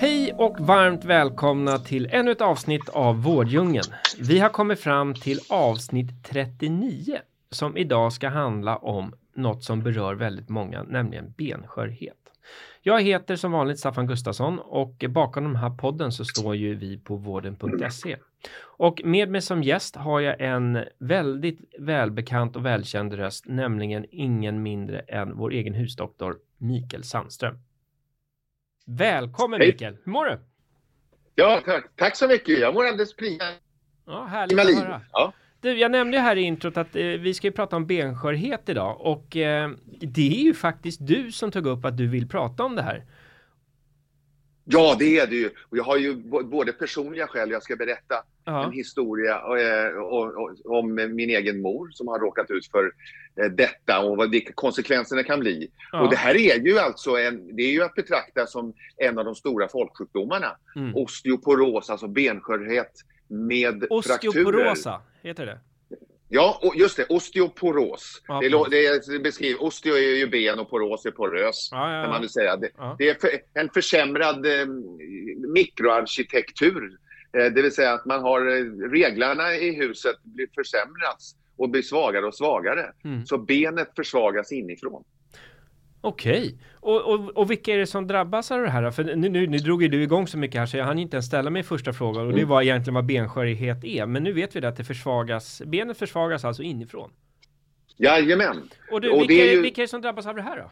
Hej och varmt välkomna till ännu ett avsnitt av Vårddjungeln. Vi har kommit fram till avsnitt 39 som idag ska handla om något som berör väldigt många, nämligen benskörhet. Jag heter som vanligt Staffan Gustafsson och bakom den här podden så står ju vi på vården.se. Och med mig som gäst har jag en väldigt välbekant och välkänd röst, nämligen ingen mindre än vår egen husdoktor Mikael Sandström. Välkommen Hej. Mikael! Hur mår du? Ja, tack, tack så mycket. Jag mår alldeles prima Ja, härligt att liv. höra. Ja. Du, jag nämnde ju här i introt att eh, vi ska ju prata om benskörhet idag och eh, det är ju faktiskt du som tog upp att du vill prata om det här. Ja, det är det ju. Och jag har ju både personliga skäl, jag ska berätta Ja, en historia eh, om min egen mor som har råkat ut för eh, detta och vad, vilka konsekvenserna kan bli. ja. Och det här är ju alltså en, det är ju att betrakta som en av de stora folksjukdomarna. Mm. Osteoporos, alltså benskörhet med frakturer. Osteoporosa, heter det? Ja, och just det, osteoporos. Ja, det, lå- det, beskriver, osteo är ju ben och poros är porös. Ja, ja, kan man väl säga. Det, det är för, en försämrad eh, mikroarkitektur. Eh, det vill säga att man har eh, reglarna i huset blir försämrats och blir svagare och svagare. Mm. Så benet försvagas inifrån. Okej, och, och, och vilka är det som drabbas av det här? För nu, nu, nu drog ju du igång så mycket här så jag hann inte ens ställa mig första frågan och det Mm. var egentligen vad benskörhet är. Men nu vet vi det att det försvagas, benet försvagas alltså inifrån. Jajamän. Och, du, Och vilka, det är ju- vilka är det som drabbas av det här då?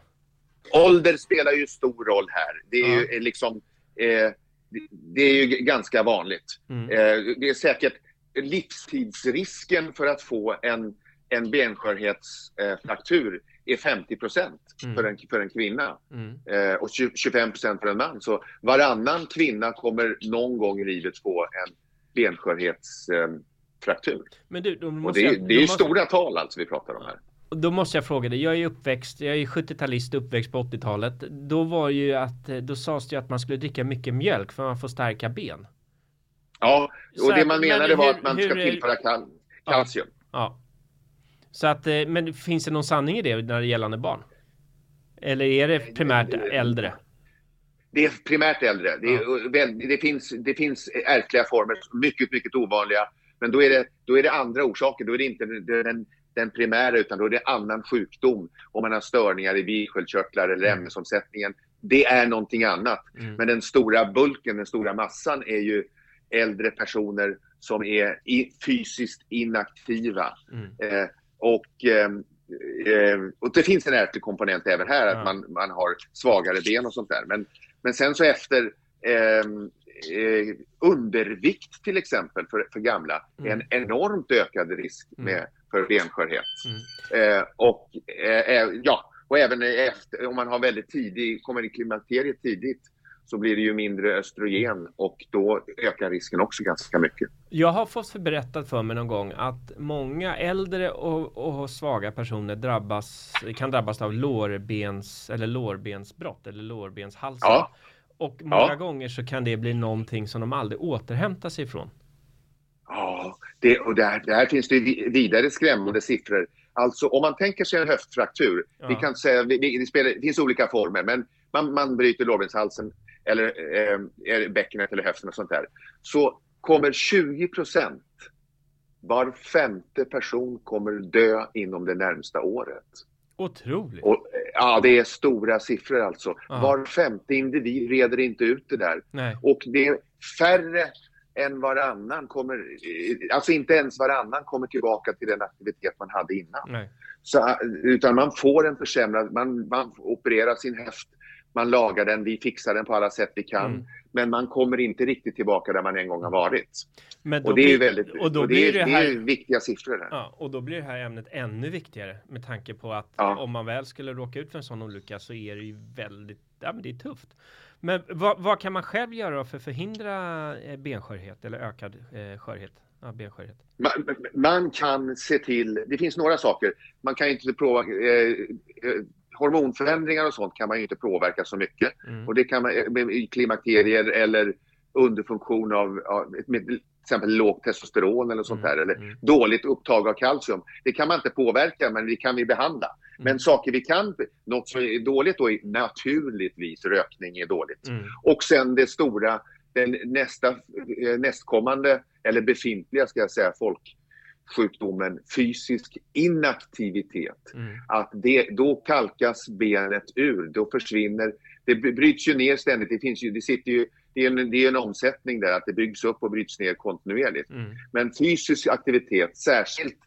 Ålder spelar ju stor roll här. Det är Ja. ju eh, liksom... Eh, det, är ju ganska vanligt. Mm. Eh, det är säkert livstidsrisken för att få en, en benskörhetsfraktur är 50 procent Mm. för, en, för en kvinna Mm. eh, och 20, 25 procent för en man. Så varannan kvinna kommer någon gång i livet få en benskörhetsfraktur. Eh, fraktur. Men du, då och måste det, jag, det är då ju måste- stora tal alltså vi pratar om här. Då måste jag fråga dig, jag är uppväxt, jag är 70-talist uppväxt på 80-talet. Då var ju att, då sades det ju att man skulle dricka mycket mjölk för man får starka ben. Ja, Så och det att- man men menade var hur- att man hur ska tillföra kal kalcium. Ja. Så att, eh, men finns det någon sanning i det när det gällande barn? Eller är det primärt äldre? Det är primärt äldre. Det, är, det, finns, det finns ärftliga former, mycket, mycket ovanliga. Men då är det, då är det andra orsaker. Då är det inte den, den, primära, utan då är det annan sjukdom. Om man har störningar i bisköldkörtlar eller ämnesomsättningen. Det är någonting annat. Mm. Men den stora bulken, den stora massan är ju äldre personer som är i, fysiskt inaktiva. Mm. Eh, och, eh, och det finns en ärftlig komponent även här, Ja. att man, man har svagare ben och sånt där. Men, men sen så efter ehm, eh, undervikt till exempel för, för gamla är en enormt ökad risk Mm. med, för benskörhet. Mm. Eh, och, eh, eh, ja, och även efter, om man har väldigt tidig, kommer i klimakteriet tidigt så blir det ju mindre östrogen och då ökar risken också ganska mycket. Jag har fått berättat för mig någon gång att många äldre och, och svaga personer drabbas, kan drabbas av lårbens eller lårbensbrott eller lårbenshalsar. Ja. Och många Ja. gånger så kan det bli någonting som de aldrig återhämtar sig ifrån. Ja, det, och där, där finns det vi- vidare skrämmande siffror. Alltså om man tänker sig en höftfraktur, Ja. vi kan säga, vi, det, spelar, det finns olika former, men man, man bryter lårbenshalsen eller eh, eller bäckenet eller höften och sånt där. Så kommer 20 procent, var femte person kommer dö inom det närmsta året. Otroligt. Och, ja, det är stora siffror alltså. Ja. Var femte individ reder inte ut det där. Nej. Och det är färre än varannan kommer, alltså inte ens varannan kommer tillbaka till den aktivitet man hade innan. Nej. Så, utan man får en försämrad, man, man opererar sin höft, man lagar den, vi fixar den på alla sätt vi kan. Mm. Men man kommer inte riktigt tillbaka där man en gång har varit. och det är väldigt, och då och det, blir det, här, det är viktiga siffror. Ja, och då blir det här ämnet ännu viktigare med tanke på att ja. om man väl skulle råka ut för en sån olycka så är det ju väldigt, ja men det är tufft. Men vad, vad kan man själv göra för att förhindra eh, benskörhet eller ökad eh, skörhet? Ja, benskörhet. Man, man, kan se till, det finns några saker. Man kan inte prova, eh, eh hormonförändringar och sånt kan man ju inte påverka så mycket. Mm. Och det kan man med klimakterier eller underfunktion av, av med till exempel lågt testosteron eller sånt mm. där, eller mm. dåligt upptag av kalcium. Det kan man inte påverka, men det kan vi behandla. Mm. Men saker vi kan, något som är dåligt då är naturligtvis rökning är dåligt. Mm. Och sen det stora, den nästa, eh, nästkommande, eller befintliga ska jag säga, folk sjukdomen fysisk inaktivitet. Mm. Att det, då kalkas benet ur, då försvinner, det bryts ju ner ständigt, det finns ju, det sitter ju, det är en, det är en omsättning där, att det byggs upp och bryts ner kontinuerligt. Mm. Men fysisk aktivitet, särskilt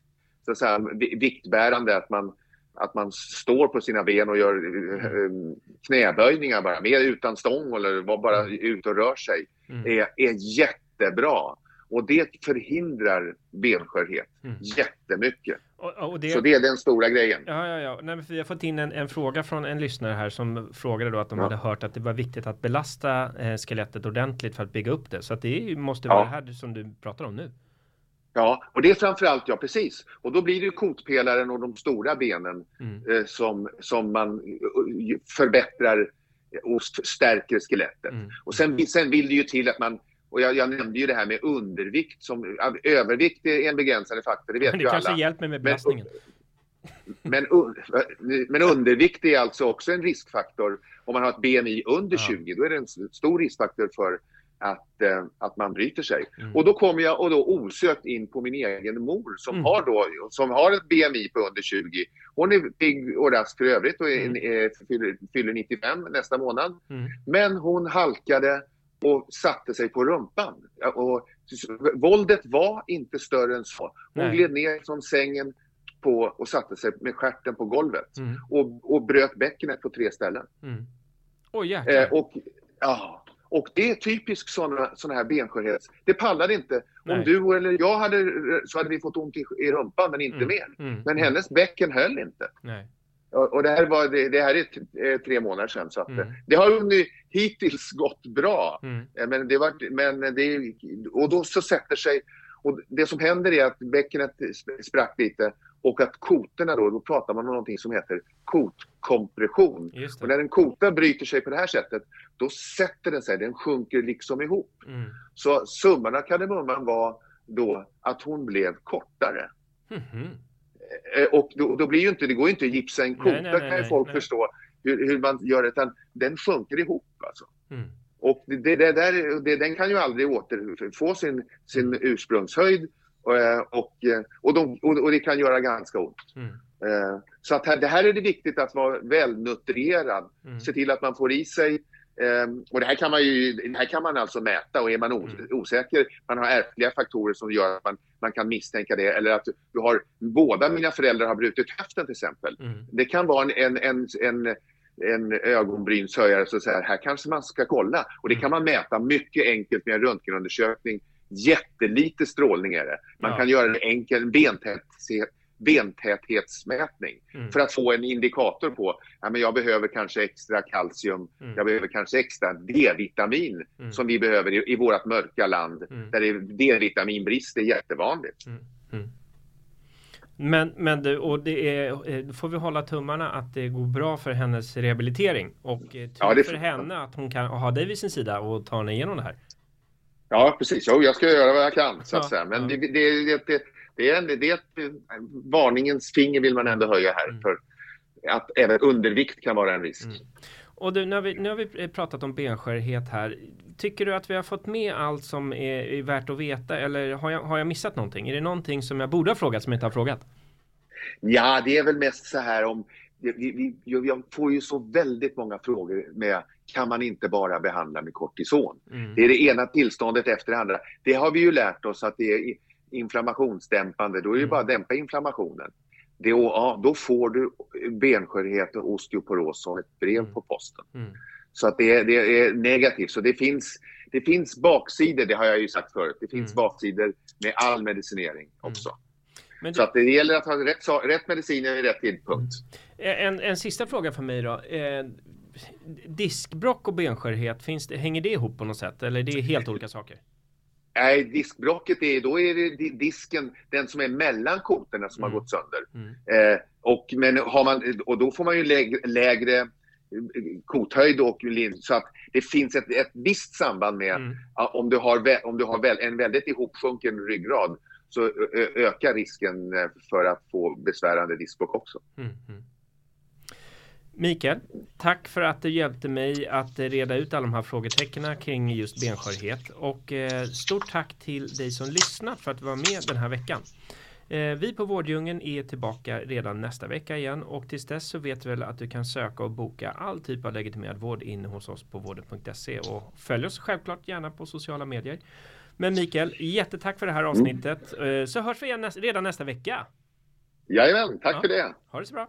så att säga, viktbärande, att man, att man står på sina ben och gör mm. knäböjningar bara, med utan stång eller bara mm. ut och rör sig, mm. är, är jättebra. Och det förhindrar benskörhet mm. jättemycket. Och, och det... Så det är den stora grejen. Ja, ja, ja. Nej, vi har fått in en, en, fråga från en lyssnare här som frågade då att de ja. hade hört att det var viktigt att belasta eh, skelettet ordentligt för att bygga upp det. Så att det måste vara ja. det här som du pratar om nu. Ja, och det är framförallt, ja precis. Och då blir det ju kotpelaren och de stora benen mm. eh, som, som man uh, förbättrar och stärker skelettet. Mm. Och sen, sen vill det ju till att man och jag, jag, nämnde ju det här med undervikt. Som, övervikt är en begränsande faktor, det vet men det ju kanske hjälper mig med belastningen. Men, men, men, undervikt är alltså också en riskfaktor. Om man har ett BMI under ja. 20, då är det en stor riskfaktor för att, äh, att man bryter sig. Mm. Och då kommer jag och då osökt in på min egen mor som, mm. har, då, som har ett BMI på under 20. Hon är pigg och rask för övrigt och är, mm. är, fyller, fyller 95 nästa månad. Mm. Men hon halkade och satte sig på rumpan. Och, våldet var inte större än så. Hon Nej. gled ner från sängen på, och satte sig med skärten på golvet mm. och, och bröt bäckenet på tre ställen. Mm. Oh, eh, och, ja, och det är typiskt sådana såna här benskörhet. Det pallade inte. Nej. Om du eller jag hade så hade vi fått ont i, i rumpan men inte mm. mer. Mm. Men hennes bäcken höll inte. Nej. Och det här, var, det, det här är tre månader sedan. Så mm. Det har hittills gått bra. Mm. Eh, men det var, men det, och då så sätter sig... Och det som händer är att bäckenet sprack lite och att kotorna då, då pratar man om någonting som heter kotkompression. Och när en kota bryter sig på det här sättet, då sätter den sig, den sjunker liksom ihop. Mm. Så summan av kardemumman var då att hon blev kortare. Mm -hmm. Eh, och då, då, blir ju inte, det går ju inte att gipsa en kota kan ju folk nej. förstå hur, hur, man gör det, utan den sjunker ihop alltså. Mm. Och det, det, där, det, den kan ju aldrig återfå sin, sin mm. ursprungshöjd och, eh, och, eh, och, de, och, det kan göra ganska ont. Mm. Så att här, det här är det viktigt att vara välnutrerad, mm. se till att man får i sig och det här kan man ju, det här kan man alltså mäta och är man mm. osäker, man har ärftliga faktorer som gör att man, man kan misstänka det eller att du har, båda mina föräldrar har brutit höften till exempel. Mm. Det kan vara en, en, en, en ögonbrynshöjare som säger här kanske man ska kolla. Och det mm. kan man mäta mycket enkelt med en röntgenundersökning. Jättelite strålning är det. Man ja. kan göra en enkel bentäthet bentäthetsmätning mm. för att få en indikator på ja, men jag behöver kanske extra kalcium, mm. jag behöver kanske extra D-vitamin mm. som vi behöver i, i vårt mörka land mm. där D-vitaminbrist är jättevanligt. Mm. Mm. Men, men du, och det är, eh, får vi hålla tummarna att det går bra för hennes rehabilitering och eh, ja, det för henne att hon kan ha dig vid sin sida och ta henne igenom det här. Ja, precis. Jo, jag ska göra vad jag kan så att ja, säga. Men ja. det, det, det, det är, det är ett varningens finger vill man ändå höja här mm. för att även undervikt kan vara en risk. Mm. Och du, nu har, vi, nu har vi pratat om benskörhet här. Tycker du att vi har fått med allt som är, är värt att veta eller har jag, har jag missat någonting? Är det någonting som jag borde ha frågat som jag inte har frågat? Ja, det är väl mest så här om vi, vi, jag får ju så väldigt många frågor med kan man inte bara behandla med kortison? Mm. Det är det ena tillståndet efter det andra. Det har vi ju lärt oss att det är inflammationsdämpande, då är det mm. bara att dämpa inflammationen. det, ja, då får du benskörhet och osteoporos som ett brev Mm. på posten. Mm. Så att det, är- det är negativt. Så det finns, det finns baksidor, det har jag ju sagt förut. Det finns Mm. baksidor med all medicinering också. Men Så du, att det gäller att ha rätt, rätt mediciner vid rätt tidpunkt. en, en sista fråga för mig då. Eh, diskbrock och benskörhet, finns det, hänger det ihop på något sätt? Eller det är helt olika saker? Nej, diskbrocket är, då är det di- disken, den som är mellan kotorna som Mm. har gått sönder. Mm. Eh, och, men har man, och då får man ju lägre, lägre eh, kothöjd och så att det finns ett, ett visst samband med Mm. om du har, om du har väl, en väldigt ihopsjunken ryggrad så ökar risken eh, för att få besvärande diskbråck också. Mm, mm. Mikael, tack för att du hjälpte mig att reda ut alla de här frågetecknen kring just benskörhet och eh, stort tack till dig som lyssnat för att du var med den här veckan. Eh, vi på Vårdjungeln är tillbaka redan nästa vecka igen och tills dess så vet du väl att du kan söka och boka all typ av legitimerad vård inne hos oss på vården.se och följ oss självklart gärna på sociala medier. Men Mikael, jättetack för det här avsnittet. Eh, så hörs vi igen näs- redan nästa vecka. Jajamän, tack Ja. för det! Ha det så bra!